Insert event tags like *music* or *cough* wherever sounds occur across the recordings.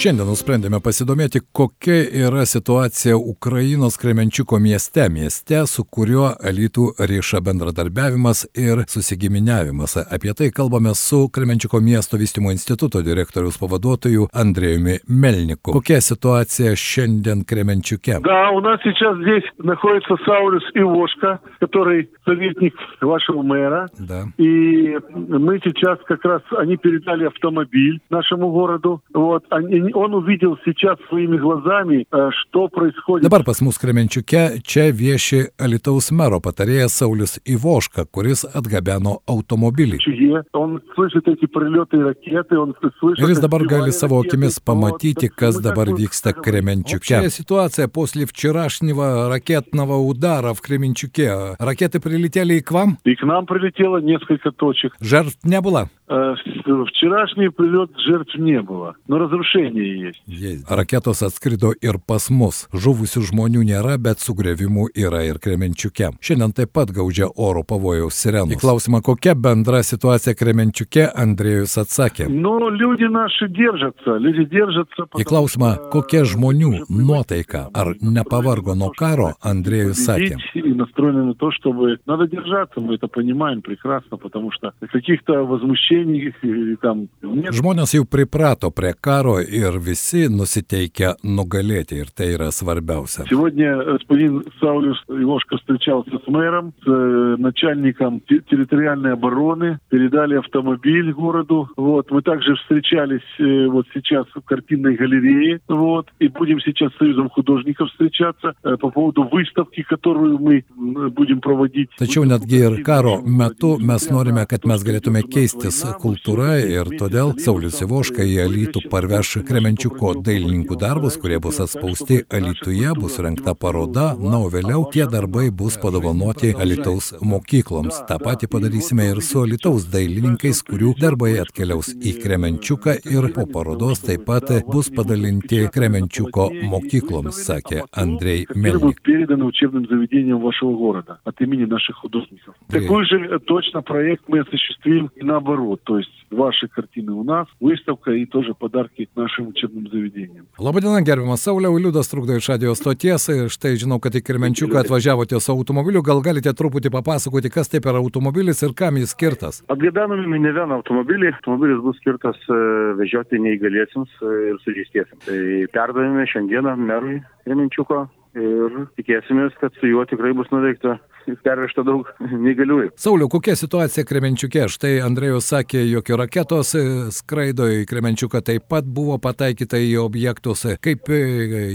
Šiandien nusprendėme pasidomėti, kokia yra situacija Ukrainos Kremenčiuko mieste, mieste, su kuriuo elitų ryša bendradarbiavimas ir susigiminiavimas. Apie tai kalbame su Kremenčiuko miesto vystimo instituto direktorius pavaduotoju Andrėjumi Melniku. Kokia situacija šiandien Kremenčiuke? Да, у нас сейчас здесь находится Саулюс Ивошка, который советник вашего мэра. Да. И мы сейчас как раз, они передали автомобиль нашему городу. Вот, они, он увидел сейчас своими глазами, э, что происходит. Dabar pas mus Kremenčiuke čia vieši Alitaus mero patarėjas Saulis Ivoška, kuris atgabeno automobilį. Чуе. Он слышит эти прилеты и ракеты, он слышит... Ir jis dabar gali savo akimis pamatyti, kas dabar vyksta. Общая ситуация после вчерашнего ракетного удара в Кременчуке. Ракеты прилетели и к вам? И к нам прилетело несколько точек. Жертв не было? Э, в- Вчерашний прилет жертв не было, но разрушения есть. Raketos atskrido ir pas mus. Žuvusių žmonių nėra, bet sugrėvimų yra ir Kremenčiuke. Šiandien taip pat gaudžia oro pavojaus sirenos. Į klausimą, kokia bendra situacija Kremenčiuke, Andrėjus atsakė. Но люди наши держатся, люди держатся. Į потому klausimą, что, kokia žmonių уже nuotaika, ar nepavargo nuo karo, Andrėjus sakė. победить и настроены на то, чтобы надо держаться, мы это понимаем прекрасно, потому что каких-то возмущений или там нет. Žmonės jau priprato prie karo ir visi nusiteikia nugalėti ir tai yra svarbiausia. Сегодня господин Саулюс Ивошко встречался с мэром, с э, начальником те- территориальной обороны, передали автомобиль городу. Вот. Мы также встречались э, вот сейчас в картинной галерее. Вот. И будем сейчас с Союзом художников встречаться э, по поводу выставки, которую мы будем проводить. Tačiau netgi ir karo metu mes norime, kad mes galėtume keistis kultūra ir todėl Saulis Ivoška į Alytų parveš Kremenčiuko dailininkų darbus, kurie bus atspausti Alytuje, bus rengta paroda, na o vėliau tie darbai bus padovanoti Alytaus mokykloms. Ta pati padarysime ir su Alytaus dailininkais, kurių darbai atkeliaus į Kremenčiuką ir po parodos taip pat bus padalinti Kremenčiuko mokykloms, sakė Andrei которые Melnik. будут переданы учебным заведениям вашего города от имени наших художников. Привет. Такой же э, точно проект мы осуществим и наоборот. То есть ваши картины у нас, выставка и тоже подарки нашим учебным заведениям. Labadiena, gerbiamas Sauliau, Liudas trukdo iš radio stoties. Štai žinau, kad į Kirmenčiuką atvažiavote su automobiliu. Gal galite truputį papasakoti, kas tai per automobilis ir kam jis skirtas? Atgabenami ne vieną automobilį. Automobilis bus skirtas e, vežioti neįgaliesiems e, ir sužeistiesiems. Tai perdavėme šiandieną merui Reminčiuko ir tikėsimės, kad su juo tikrai bus nuveikta pervežta daug *laughs* neįgaliųjų. Sauliau, kokia situacija Kremenčiuke? Štai Andrėjus sakė, jog raketos e, skraido į Kremenčiuką taip pat buvo pataikyta į objektus. Kaip e,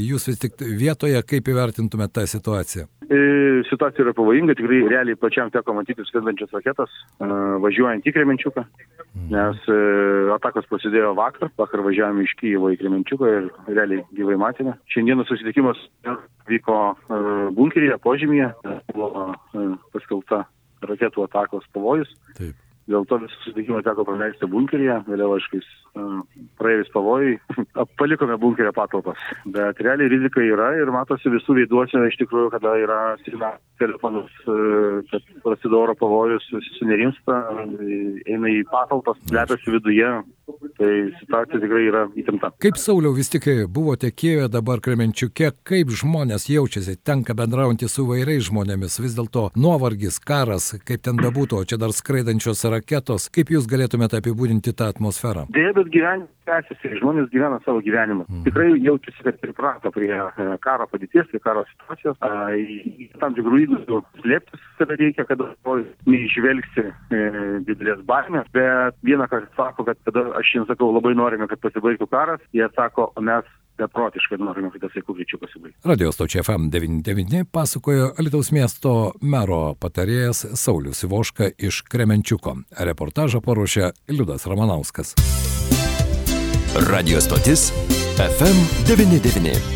jūs vis tik vietoje, kaip įvertintumėte tą situaciją? E, Situacija yra pavojinga, tikrai realiai pačiam teko matyti skrendančias raketas važiuojant į Kremenčiuką, nes e, atakos prasidėjo vakar, vakar važiavome iš Kyjevo į Kremenčiuką ir realiai gyvai matėme. Šiandieną susitikimas vyko e, bunkeryje, požymėje, buvo e, paskelbta raketų atakos pavojus. Taip. Dėl to visą susitikimą teko praleisti bunkeryje, vėliau aišku, praėjus pavojui, *laughs* palikome bunkerio patalpas. Bet realiai rizika yra ir matosi visų veiduose iš tikrųjų, kada yra signalas telefonus, e, kad prasideda oro pavojus, visi sunerimsta, e, eina į patalpas, slepiasi viduje. Tai situacija tikrai yra įtempta. Kaip Sauliau vis tik buvote Kijeve dabar Kremenčiuke, kaip žmonės jaučiasi, tenka bendraujantį su vairiais žmonėmis, vis dėlto nuovargis, karas, kaip ten bebūtų, o čia dar skraidančios raketos, kaip jūs galėtumėte apibūdinti tą atmosferą? Dėja, bet gyvenimas tęsiasi, žmonės gyvena savo gyvenimą. Mhm. Tikrai jaučiasi, kad priprato prie e, karo padėties, prie karo situacijos. A, Tam tikrų įgūdžių slėptis save reikia, kad neižvelgsi e, didelės baimės, bet vieną kartą sako, kad tada aš jiems sakau, labai norime, kad pasibaigtų karas, jie sako, mes beprotiškai norime, kad tas laikų greičiau pasibaigtų. Radio stočia FM99 pasakojo Alitaus miesto mero patarėjas Saulis Ivoška iš Kremenčiuko. Reportažą paruošė Liudas Ramanauskas. Radio stotis FM99.